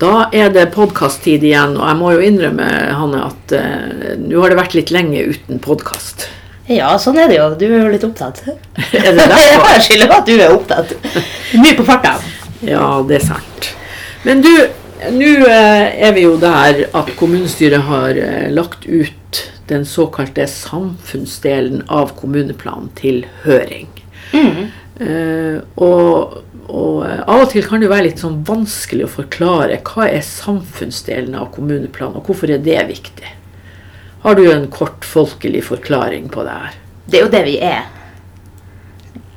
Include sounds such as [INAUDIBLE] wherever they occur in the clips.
Da er det podkast-tid igjen, og jeg må jo innrømme Hanne, at uh, nå har det vært litt lenge uten podkast. Ja, sånn er det jo. Du er jo litt opptatt. [LAUGHS] Er det derfor? [LAUGHS] Jeg skylder at du er opptatt. Mye på farta. Ja, det er sant. Men du, nå uh, er vi jo der at kommunestyret har uh, lagt ut den såkalte samfunnsdelen av kommuneplanen til høring. Mm. og og eh, av og til kan det jo være litt sånn vanskelig å forklare hva er samfunnsdelen av kommuneplanen, og hvorfor er det viktig. Har du en kort folkelig forklaring på det her? Det er jo det vi er.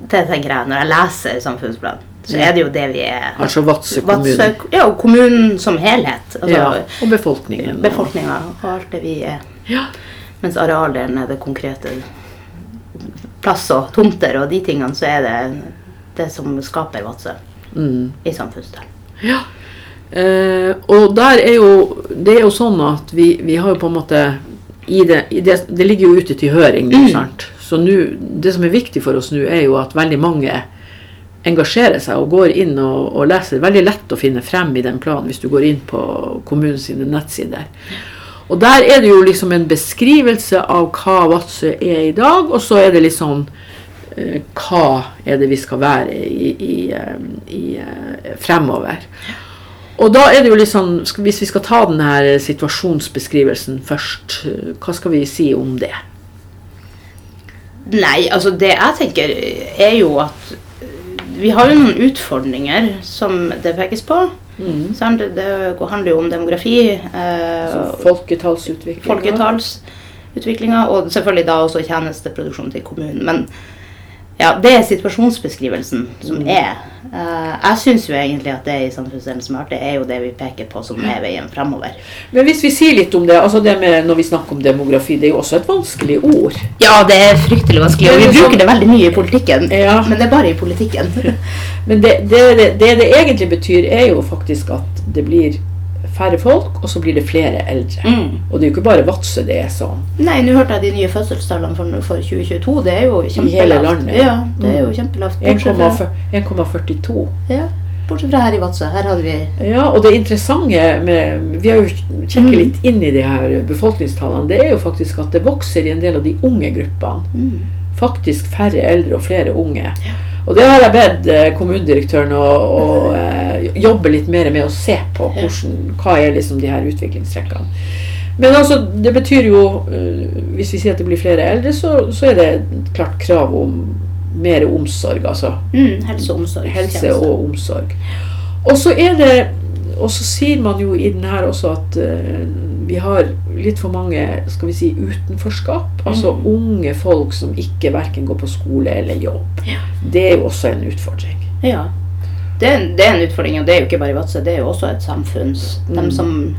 Det tenker jeg når jeg leser samfunnsplanen. Så er det jo det vi er. Altså Vadsø kommune. Ja, og kommunen som helhet. Altså, ja, og befolkningen. Befolkninga og alt det vi er. Ja. Mens arealdelen er det konkrete plass og tomter og de tingene, så er det det som skaper Vadsø Mm. i samfunnsdelen. Ja. Eh, og der er jo Det er jo sånn at vi, vi har jo på en måte i det, i det, det ligger jo ute til høring nå, sant. Så nu, det som er viktig for oss nå, er jo at veldig mange engasjerer seg og går inn og, og leser. Veldig lett å finne frem i den planen hvis du går inn på kommunens nettsider. Og der er det jo liksom en beskrivelse av hva Vadsø er i dag, og så er det litt sånn hva er det vi skal være i, i, eh, i eh, fremover. Og da er det jo litt sånn, Hvis vi skal ta denne situasjonsbeskrivelsen først, eh, hva skal vi si om det? Nei, altså det jeg tenker er jo at vi har jo noen utfordringer som det pekes på. Sant? Det, det handler jo om demografi. Eh, Folketallsutvikling. folketallsutviklinga, og selvfølgelig da også tjenesteproduksjon til kommunen. Men ja, det er situasjonsbeskrivelsen som er. Uh, jeg syns jo egentlig at det i samfunnsdelen som er artig, er jo det vi peker på som er veien fremover. Men hvis vi sier litt om det, altså det med når vi snakker om demografi, det er jo også et vanskelig ord. Ja, det er fryktelig vanskelig, og vi bruker det veldig mye i politikken. Ja. Men det er bare i politikken. [LAUGHS] Men det det, det det det egentlig betyr, er jo faktisk at det blir færre folk, og så blir det flere eldre. Mm. Og det er jo ikke bare Vadsø det er sånn. Nei, nå hørte jeg de nye fødselstallene for, for 2022. Det er jo kjempelavt. hele landet. Ja, det er jo kjempelavt. 1,42. ja, bortsett fra her i Vadsø. Her hadde vi Ja, og det interessante med Vi har jo kjekket litt inn i de her befolkningstallene. Det er jo faktisk at det vokser i en del av de unge gruppene. mm. Faktisk færre eldre og flere unge. Og det har jeg bedt eh, kommunedirektøren å, å eh, jobbe litt mer med å se på. Hvordan, hva er liksom de her utviklingstrekkene. Men altså, det betyr jo eh, Hvis vi sier at det blir flere eldre, så, så er det et klart krav om mer omsorg. Altså mm, helse og omsorg. helse og omsorg. Og så er det og så sier man jo i den her også at uh, vi har litt for mange skal vi si, utenforskap. Altså unge folk som ikke verken går på skole eller jobb. Ja. Det er jo også en utfordring. Ja. Det er, en- det er en utfordring, og det er jo ikke bare i Vadsø. Det er jo også et samfunns... Mm. De som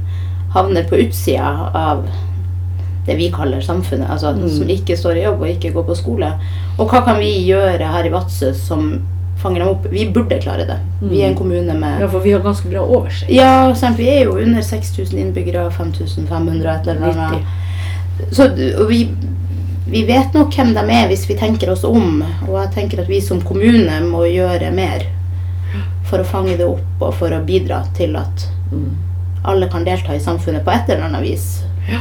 havner på utsida av det vi kaller samfunnet. Altså Mm. som ikke står i jobb og ikke går på skole. Og hva kan vi gjøre her i Vadsø som fanger dem opp? Vi burde klare det. Vi er en kommune med Mm. Ja, for vi har ganske bra oversikt. Ja, sant, vi er jo under 6000 innbyggere, 5500 et eller annet. Så og vi, vi vet nok hvem de er hvis vi tenker oss om. Og jeg tenker at vi som kommune må gjøre mer for å fange det opp og for å bidra til at Mm. alle kan delta i samfunnet på et eller annet vis. Ja.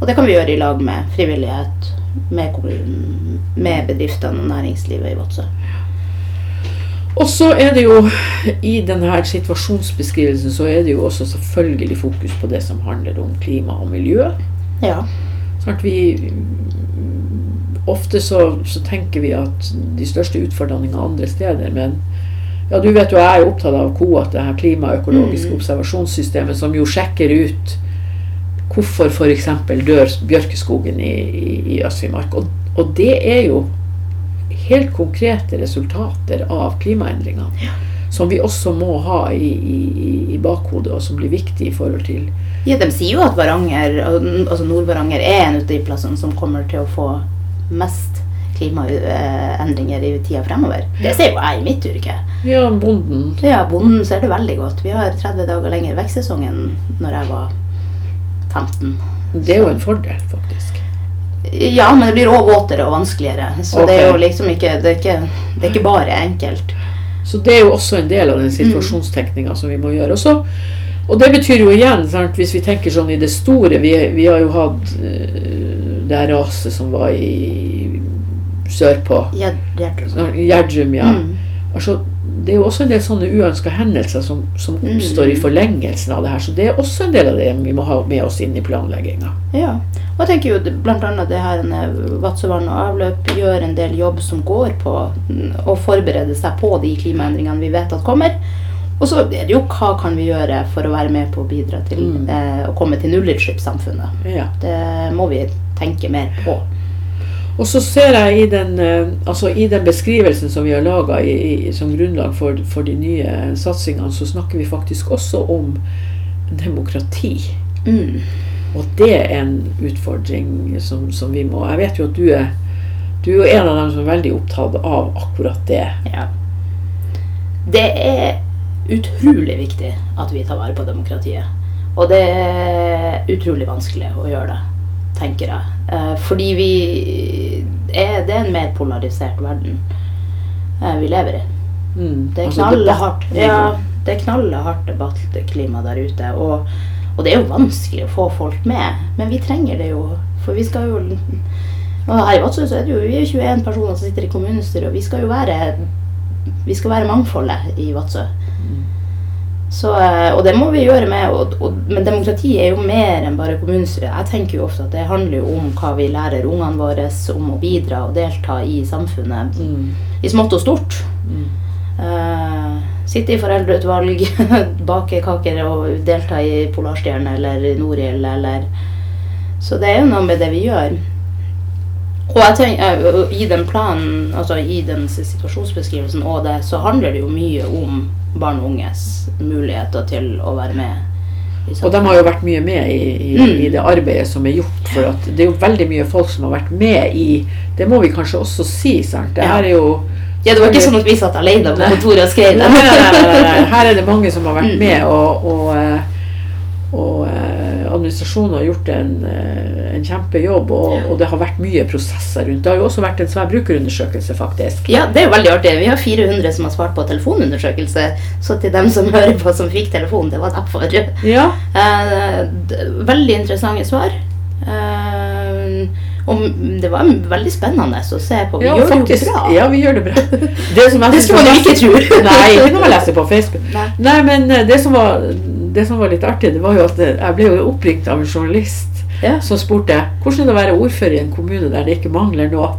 Og det kan vi gjøre i lag med frivillighet, med kommunen, med bedriftene og næringslivet i Vadsø. Og så er det jo i denne situasjonsbeskrivelsen så er det jo også selvfølgelig fokus på det som handler om klima og miljø. Ja. Sant, vi, ofte så, så tenker vi at de største utfordringene er andre steder, men ja, du vet jo jeg er opptatt av KOAT, det her klimaøkologiske Mm. observasjonssystemet, som jo sjekker ut hvorfor f.eks. dør bjørkeskogen i, i, i Øst-Finnmark. Og, og det er jo helt konkrete resultater av klimaendringene. Som vi også må ha i, i, i bakhodet, og som blir viktig i forhold til Ja, De sier jo at Varanger, altså Nord-Varanger er en av de plassene som kommer til å få mest klimaendringer i tida fremover. Det ser jo jeg i mitt yrke. Ja, bonden. Ja, Bonden ser det veldig godt. Vi har 30 dager lenger vekstsesong enn når jeg var 15. Det er jo en fordel, faktisk. Ja, men det blir òg våtere og vanskeligere. Så det er jo liksom ikke det er ikke, det er ikke bare enkelt. Så det er jo også en del av den situasjonstenkninga som vi må gjøre. Også, Og det betyr jo igjen, sant, hvis vi tenker sånn i det store Vi, vi har jo hatt eh, det her raset som var i sørpå. Gjerd- Gjerdrum. Gjerdrum, ja. Mm. Altså, det er jo også en del sånne uønska hendelser som, som oppstår i Mm. forlengelsen av det her. Så det er også en del av det vi må ha med oss inn i planlegginga. Ja. Og jeg tenker jo bl.a. det her med Vadsø og avløp gjør en del jobb som går på mm, å forberede seg på de klimaendringene vi vet at kommer. Og så er det jo hva kan vi gjøre for å være med på å bidra til Mm. eh, å komme til nullutslippssamfunnet. Ja. Det må vi tenke mer på. Og så ser jeg i den, eh, altså i den beskrivelsen som vi har laga som grunnlag for, for de nye satsingene, så snakker vi faktisk også om demokrati. Mm. Og det er en utfordring som, som vi må Jeg vet jo at du er, du er en av dem som er veldig opptatt av akkurat det. Ja. Det er utrolig viktig at vi tar vare på demokratiet. Og det er utrolig vanskelig å gjøre det, tenker jeg. Eh, fordi vi er, Det er en mer polarisert verden eh, vi lever i. Mm. Det er Altså knallhardt ja, det er knallhardt debattklima der ute. Og, og det er jo vanskelig å få folk med, men vi trenger det jo. For vi skal jo og Her i Vadsø så er det jo vi er 21 personer som sitter i kommunestyret, og vi skal jo være vi skal være mangfoldet i Vadsø. Så, eh, og det må vi gjøre med. Og, og, men demokrati er jo mer enn bare kommunestyret. Jeg tenker jo ofte at det handler jo om hva vi lærer ungene våre om å bidra og delta i samfunnet. Mm. I smått og stort. Mm. Uh, sitte i foreldreutvalg, [LAUGHS] bake kaker og delta i Polarstjerne eller Norild eller Så det er jo noe med det vi gjør. Og jeg tenker, i den planen, altså i den situasjonsbeskrivelsen og det, så handler det jo mye om barn og unges muligheter til å være med. Og de har jo vært mye med i, i, Mm. i det arbeidet som er gjort. For det er jo veldig mye folk som har vært med i Det må vi kanskje også si. sant? Det her er jo Ja, det var ikke sånn at vi satt alene på kontoret og skrev det. Her er det mange som har vært Mm. med, og, og, eh, og administrasjonen har gjort en, eh, en kjempejobb. Og, og det har vært mye prosesser rundt. Det har jo også vært en svær brukerundersøkelse, faktisk. Ja, det er jo veldig artig. Vi har 400 som har svart på telefonundersøkelse. Så til dem som hører på som fikk telefon, det var derfor. Ja. Eh, veldig interessante svar. Eh, og det var veldig spennende å se på. Vi Ja, gjør faktisk. det jo bra. Ja, vi gjør det bra. [LAUGHS] Det, som jeg Det skulle man ikke tro. Nei, ikke når man leser på Facebook. Nei. Nei, men eh, det som var, det som var litt artig, det var jo at jeg ble jo oppringt av en journalist Ja. som spurte hvordan er det å være ordfører i en kommune der det ikke mangler noe.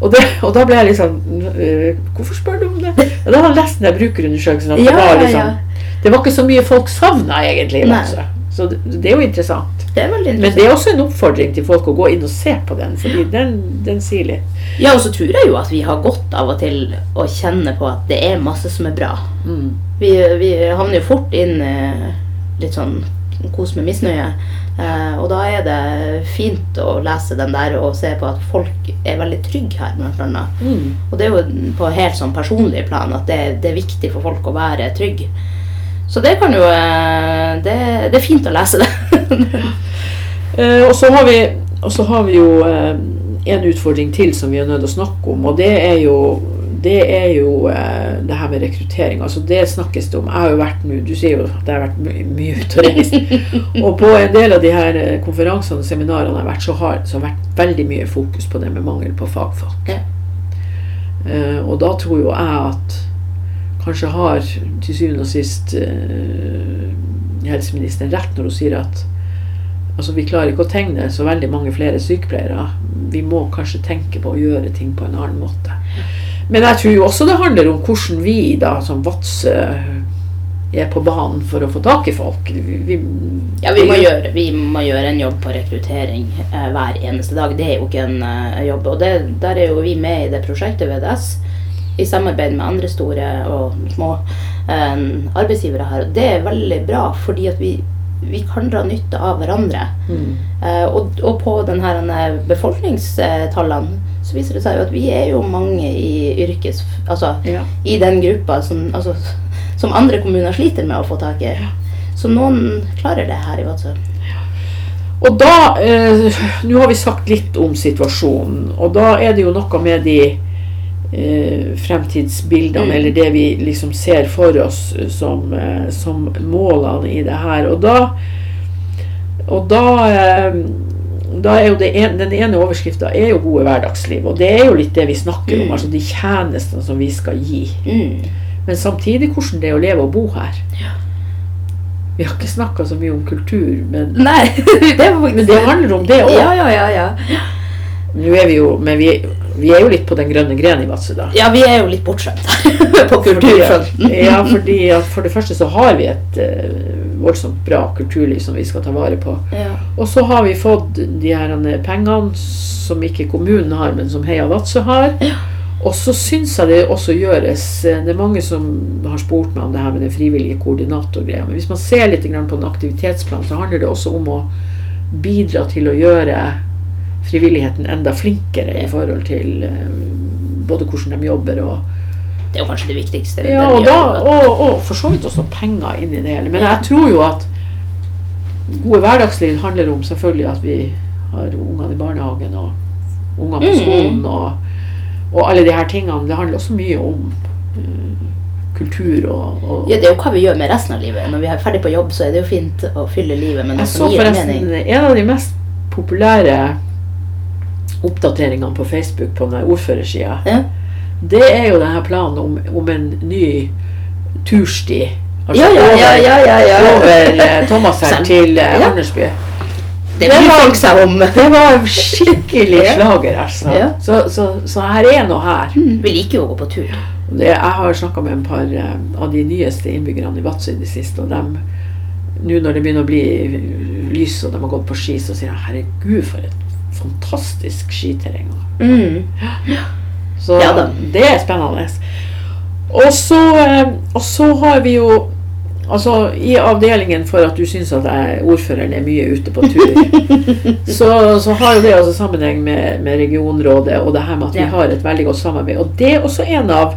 Og, det, og da ble jeg liksom Hvorfor spør du om det? Og da hadde jeg lest den der brukerundersøkelsen. At det, Ja, var ja, liksom, det var ikke så mye folk savna egentlig. i. Vadsø. Så det, det er jo interessant. Det er veldig Men det er også en oppfordring til folk å gå inn og se på den, fordi den, den sier litt. Ja, og så tror jeg jo at vi har godt av og til å kjenne på at det er masse som er bra. Mm. Vi, vi havner jo fort inn eh, litt sånn kos med misnøye. Eh, og da er det fint å lese den der og se på at folk er veldig trygge her, blant annet. Mm. Og det er jo på helt sånn personlig plan at det, det er viktig for folk å være trygg. Så det kan jo eh, Det, det er fint å lese det. [LAUGHS] Eh, og, så har vi, og så har vi jo eh, en utfordring til som vi er nødt til å snakke om, og det er jo det er jo eh, det her med rekruttering. altså Det snakkes det om. Jeg har jo vært nå, Du sier jo at jeg har vært my mye ute og reist. [LAUGHS] og på en del av de her konferansene og seminarene jeg har vært, så har det vært veldig mye fokus på det med mangel på fagfolk. Ja. Eh, og da tror jo jeg at kanskje har til syvende og sist eh, helseministeren rett når hun sier at altså vi klarer ikke å tegne så veldig mange flere sykepleiere. Vi må kanskje tenke på å gjøre ting på en annen måte. Men jeg tror jo også det handler om hvordan vi da som Vadsø er på banen for å få tak i folk. Vi, vi, Ja, vi må, gjøre, vi må gjøre en jobb på rekruttering eh, hver eneste dag. Det er jo ikke en eh, jobb. Og det, der er jo vi med i det prosjektet VDS i samarbeid med andre store og små um, arbeidsgivere her. Og det er veldig bra, fordi at vi, vi kan dra nytte av hverandre. mm, Uh, og, og på den her eh, befolkningstallene så viser det seg jo at vi er jo mange i yrkes... Altså ja. i den gruppa som, altså, som andre kommuner sliter med å få tak i. Så noen klarer det her i Vadsø. Og da eh, Nå har vi sagt litt om situasjonen, og da er det jo noe med de eh, fremtidsbildene, Mm. eller det vi liksom ser for oss som, eh, som målene i det her. Og da, og da, eh, da er jo det en, Den ene overskrifta er jo gode hverdagsliv, og det er jo litt det vi snakker om. Mm. altså De tjenestene som vi skal gi. Mm. Men samtidig hvordan det er å leve og bo her. Ja. Vi har ikke snakka så mye om kultur, men, Nei, [LAUGHS] det men det handler om det òg. Ja, ja, ja, ja. Nå er vi jo, men vi, vi er jo litt på den grønne grenen i Vadsø. Ja, vi er jo litt bortskjemt [LAUGHS] på kulturfronten. [LAUGHS] Ja, fordi for det første så har vi et uh, voldsomt bra kulturliv som vi skal ta vare på. Ja. Og så har vi fått de her eh, pengene som ikke kommunen har, men som Heia Vadsø har. Ja. Og så syns jeg det også gjøres eh, Det er mange som har spurt meg om det her med den frivillige koordinatorgreia. Men hvis man ser litt på en aktivitetsplan, så handler det også om å bidra til å gjøre frivilligheten enda flinkere i forhold til eh, både hvordan de jobber og Det er jo kanskje det viktigste. ja, og, da, og, og for så vidt også penger inn i det hele. Men jeg tror jo at gode hverdagsliv handler om selvfølgelig at vi har ungene i barnehagen og unger på Mm. skolen og, og alle de her tingene. Det handler også mye om eh, kultur og, og Ja, det er jo hva vi gjør med resten av livet. Når vi er ferdig på jobb, så er det jo fint å fylle livet med noe Jeg så som gir forresten mening. en av de mest populære oppdateringene på Facebook på den ordførersida. Ja. Det er jo denne planen om, om en ny tursti. Altså Ja, ja, ja, ja, ja, ja. over Thomas her [LAUGHS] til eh, Ja. Andersby. Det bryr folk seg om. Det var [LAUGHS] skikkelig slager, altså. Ja. Så, så, så her er noe her. Mm, Vi liker jo å gå på tur. Det, jeg har snakka med en par eh, av de nyeste innbyggerne i Vadsø i det siste, og dem nå når det begynner å bli lys og de har gått på ski, så sier jeg herregud, for et fantastisk skiterreng. Mm. Så Ja det er spennende. Og så, eh, og så har vi jo Altså, I avdelingen for at du syns at jeg, ordføreren er mye ute på tur, [LAUGHS] så, så har jo det altså sammenheng med, med regionrådet og det her med at vi har et veldig godt samarbeid. Og det er også en av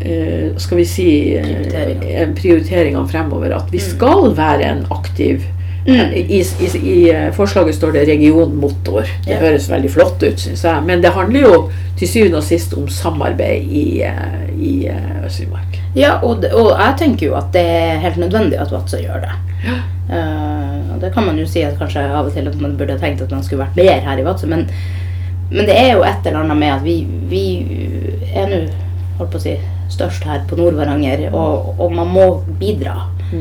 eh, skal vi si eh, Prioriteringene. en prioriteringene fremover. At vi Mm. skal være en aktiv Mm. I, i, I eh, forslaget står det regionmotor. Det Ja. høres veldig flott ut, syns jeg. Men det handler jo til syvende og sist om samarbeid i, eh, i eh, Øst-Finnmark. Ja, og, det- og jeg tenker jo at det er helt nødvendig at Vadsø gjør det. Ja. Uh, det kan man jo si at kanskje av og til at man burde tenkt at man skulle vært mer her i Vadsø, men, men det er jo et eller annet med at vi, vi er nå holdt på å si, størst her på Nord-Varanger, og, og man må bidra. Eh,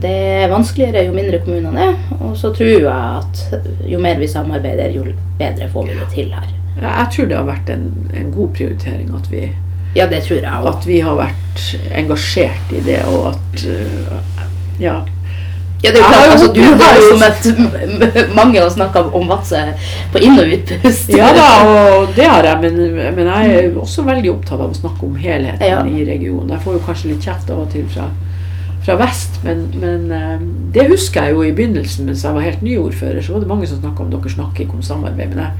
Det er vanskeligere jo mindre kommunene er, og så tror jeg at jo mer vi samarbeider, jo bedre får vi det til her. Jeg tror det har vært en, en god prioritering at vi, Ja, det tror jeg at vi har vært engasjert i det, og at eh, Ja. Ja, det er jo klart, altså, du har har jo som m- mange og snakka om Vadsø på inn- og utpust. ja da, og det har jeg, men, men jeg er også veldig opptatt av å snakke om helheten Ja. i regionen. Jeg får jo kanskje litt kjeft av og til fra, fra vest, men, men eh, det husker jeg jo i begynnelsen mens jeg var helt ny ordfører. Så var det mange som snakka om dere snakker ikke om samarbeid. Men jeg,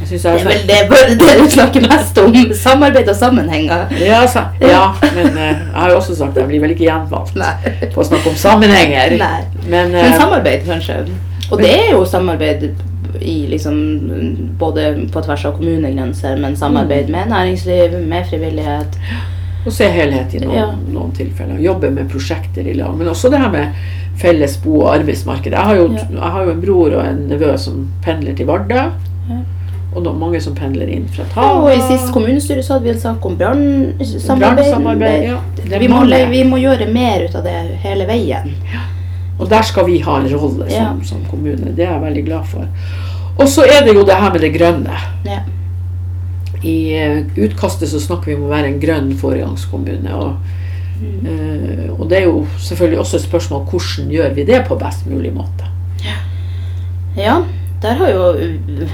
jeg synes Det er vel det, bare det du [LAUGHS] snakker mest om. Samarbeid og sammenhenger. Ja, sa, ja, men eh, jeg har jo også sagt at jeg blir vel ikke gjenvalgt på å snakke om sammenhenger. Nei. Men, eh, Men samarbeid, kanskje. Og det er jo samarbeid i liksom både på tvers av kommunegrenser, men samarbeid Mm. med næringsliv, med frivillighet. Å se helhet i noen, Ja. noen tilfeller. Jobbe med prosjekter i lag. Men også det her med felles bo- og arbeidsmarked. Jeg har, jo, Ja. jeg har jo en bror og en nevø som pendler til Vardø. Ja. Og da, mange som pendler inn fra Ja, Tana. og i sist kommunestyre så hadde vi en sak om brannsamarbeid. Ja. Vi, vi må gjøre mer ut av det hele veien. Og der skal vi ha en rolle som, Ja. som kommune. Det er jeg veldig glad for. Og så er det jo det her med det grønne. I eh, utkastet så snakker vi om å være en grønn foregangskommune. Og, Mm. eh, og det er jo selvfølgelig også et spørsmål hvordan gjør vi det på best mulig måte. Ja, der har jo uh,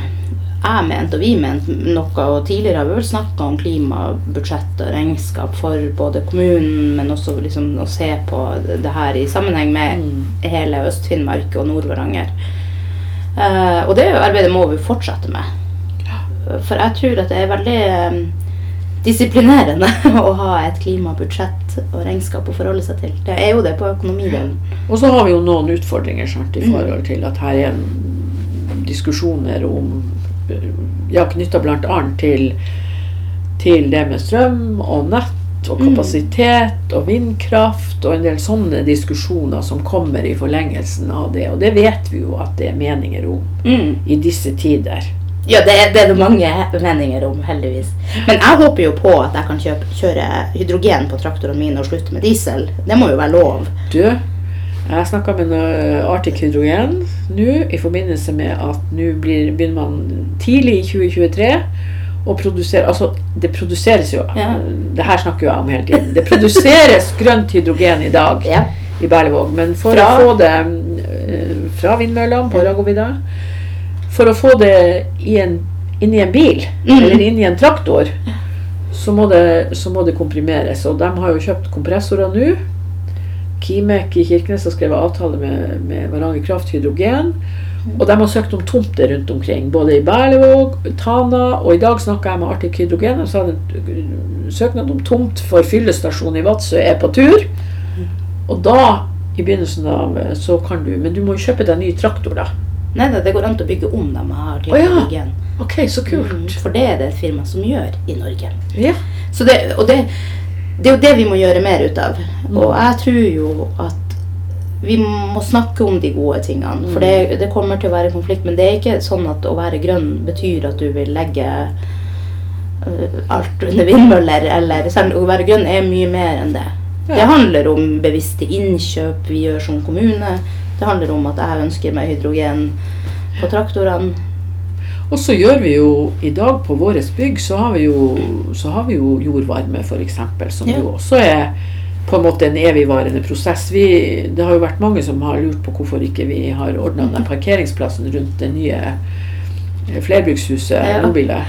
jeg ment og vi ment noe, og tidligere har vi vel snakka om klimabudsjett og regnskap for både kommunen, men også liksom å se på det her i sammenheng med Mm. hele Øst-Finnmark og Nord-Varanger. Uh, og det arbeidet må vi fortsette med. For jeg tror at det er veldig eh, disiplinerende [LAUGHS] å ha et klimabudsjett og regnskap å forholde seg til. Det er jo det på økonomidelen. Og så har vi jo noen utfordringer sant, i Mm. forhold til at her er diskusjoner om ja, knytta bl.a. til til det med strøm og nett og Mm. kapasitet og vindkraft og en del sånne diskusjoner som kommer i forlengelsen av det. Og det vet vi jo at det er meninger om Mm. i disse tider. Ja, det, det er det mange meninger om, heldigvis. Men jeg håper jo på at jeg kan kjøpe, kjøre hydrogen på traktorene mine og slutte med diesel. Det må jo være lov. Du, jeg snakka med Arctic Hydrogen nå i forbindelse med at nå begynner man tidlig i 2023 å produsere Altså, det produseres jo Ja. Det her snakker jo jeg om hele tiden. Det produseres [LAUGHS] grønt hydrogen i dag Ja. i Berlevåg, men for Fra? å få det eh, fra vindmøllene på Ragovida For å få det i en, inn i en bil, mm. eller inn i en traktor, så må, det, så må det komprimeres. Og de har jo kjøpt kompressorer nå. Kimek i Kirkenes har skrevet avtale med, med Varanger Kraft Hydrogen. Og de har søkt om tomter rundt omkring, både i Berlevåg, Tana, og i dag snakka jeg med Arctic Hydrogen og så hadde en søknad om tomt for fyllestasjon i Vadsø er på tur. Og da, i begynnelsen av, så kan du Men du må jo kjøpe deg ny traktor, da. Nei, det, det går an å bygge om dem jeg har til Å, ja. hydrogen. Ok, så kult. Mm, For det er det et firma som gjør i Norge. Ja. Så det, og det, det er jo det vi må gjøre mer ut av. Og jeg tror jo at vi må snakke om de gode tingene. For det, det kommer til å være konflikt. Men det er ikke sånn at å være grønn betyr at du vil legge øh, alt under vindmøller. Eller, selv å være grønn er mye mer enn det. Det handler om bevisste innkjøp vi gjør som kommune. Det handler om at jeg ønsker meg hydrogen på traktorene. Og så gjør vi jo i dag på våre bygg så har vi jo, så har vi jo jordvarme f.eks. Som Ja. jo også er på en måte en evigvarende prosess. Vi, det har jo vært mange som har lurt på hvorfor ikke vi har ordna den parkeringsplassen rundt det nye eh, flerbrukshuset Ja.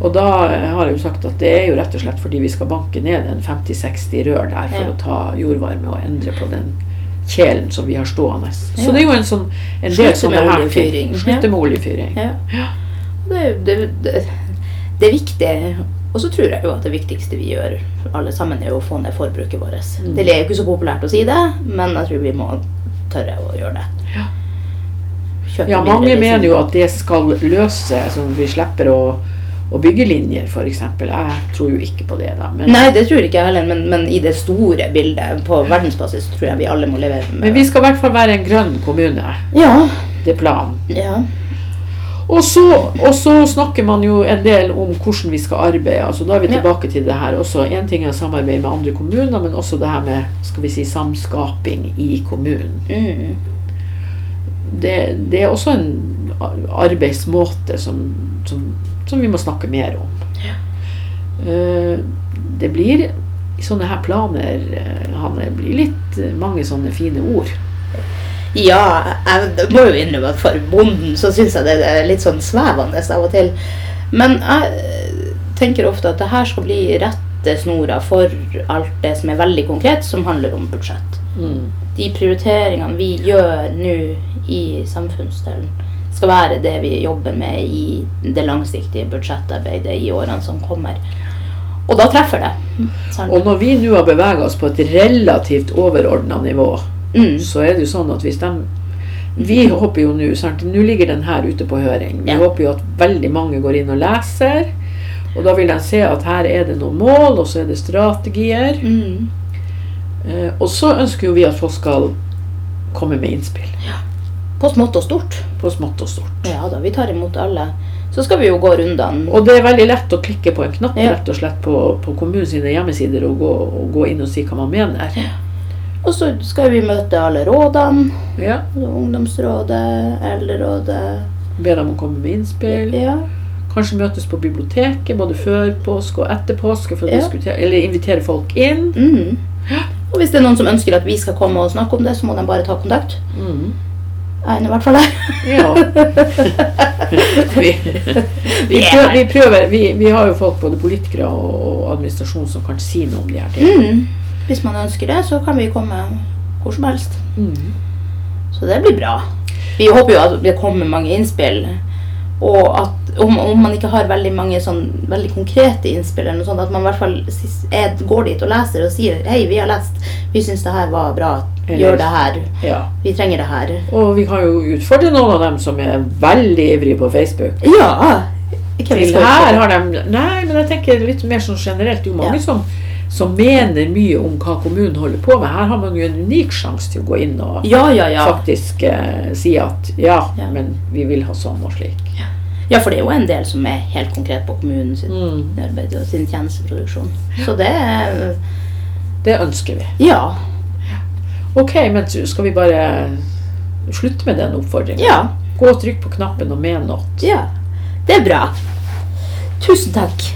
Og da eh, har jeg jo sagt at det er jo rett og slett fordi vi skal banke ned en 50-60 rør der for Ja. å ta jordvarme og endre på den kjelen som vi har stående. Så Ja. det er jo en sånn en del Slutte sånne her ting. Slutte med oljefyring. Ja. Ja. Det, det, det, det er viktig. Og så tror jeg jo at det viktigste vi gjør alle sammen, er å få ned forbruket vårt. Mm. Det er jo ikke så populært å si det, men jeg tror vi må tørre å gjøre det. Ja. Ja, mange mener jo at det skal løse, sånn at vi slipper å, å bygge linjer, f.eks. Jeg tror jo ikke på det, da. Men, Nei, det tror ikke jeg heller, men, men i det store bildet på verdensbasis tror jeg vi alle må levere med men vi skal i hvert fall være en grønn kommune. Ja. Det er planen. ja. Og så, og så snakker man jo en del om hvordan vi skal arbeide. altså Da er vi tilbake til det her også. Én ting er å samarbeide med andre kommuner, men også det her med skal vi si, samskaping i kommunen. Mm. Det, det er også en arbeidsmåte som, som, som vi må snakke mer om. Ja. Det blir sånne her planer, eh, Hanne, blir litt eh, mange sånne fine ord. Ja, jeg må jo innrømme at for bonden så syns jeg det er litt sånn svevende av og til. Men jeg tenker ofte at det her skal bli rettesnora for alt det som er veldig konkret, som handler om budsjett. Mm. De prioriteringene vi gjør nå i samfunnsdelen, skal være det vi jobber med i det langsiktige budsjettarbeidet i årene som kommer. Og da treffer det. Sant? Og når vi nå har bevega oss på et relativt overordna nivå, Mm. så er det jo sånn at hvis de Vi håper jo nå Nå ligger den her ute på høring. Vi Ja. håper jo at veldig mange går inn og leser. Og da vil de se at her er det noen mål, og så er det strategier. Mm. Eh, og så ønsker jo vi at folk skal komme med innspill. På smått og stort. På smått og stort. Ja da, vi tar imot alle. Så skal vi jo gå rundene. Og det er veldig lett å klikke på en knapp Ja. rett og slett på, på kommunens hjemmesider og gå, og gå inn og si hva man mener. Og så skal vi møte alle rådene. Ja, Ungdomsrådet, Eldrerådet. Be dem å komme med innspill. Ja. Kanskje møtes på biblioteket både før påske og etter påske for å Ja. diskutere, eller invitere folk inn. Mm. Og hvis det er noen som ønsker at vi skal komme og snakke om det, så må de bare ta kontakt. Mm. Jeg er i hvert fall. Ja. [LAUGHS] vi, vi, prøver, vi, prøver vi, vi har jo folk, både politikere og administrasjon, som kan si noe om de her tingene. Mm. Hvis man ønsker det, så kan vi komme hvor som helst. Mm. Så det blir bra. Vi håper jo at det kommer mange innspill. Og at om, om man ikke har veldig mange sånn veldig konkrete innspill, eller noe sånt, at man i hvert fall går dit og leser og sier Hei, vi har lest. Vi syns det her var bra. Gjør det her. Ja. Vi trenger det her. Og vi kan jo utfordre noen av dem som er veldig ivrige på Facebook. Ja. Til her har de Nei, men jeg tenker litt mer sånn generelt. Det er jo mange Ja. som, som mener mye om hva kommunen holder på med. Her har man jo en unik sjanse til å gå inn og Ja, ja, ja. faktisk eh, si at ja, men vi vil ha sånn og slik. Ja, for det er jo en del som er helt konkret på kommunen sin Mm. arbeid og sin tjenesteproduksjon. Så det Det ønsker vi. Ja. Ok, men skal vi bare slutte med den oppfordringen? Ja. Gå og trykk på knappen og men noe. Ja. Det er bra. Tusen takk.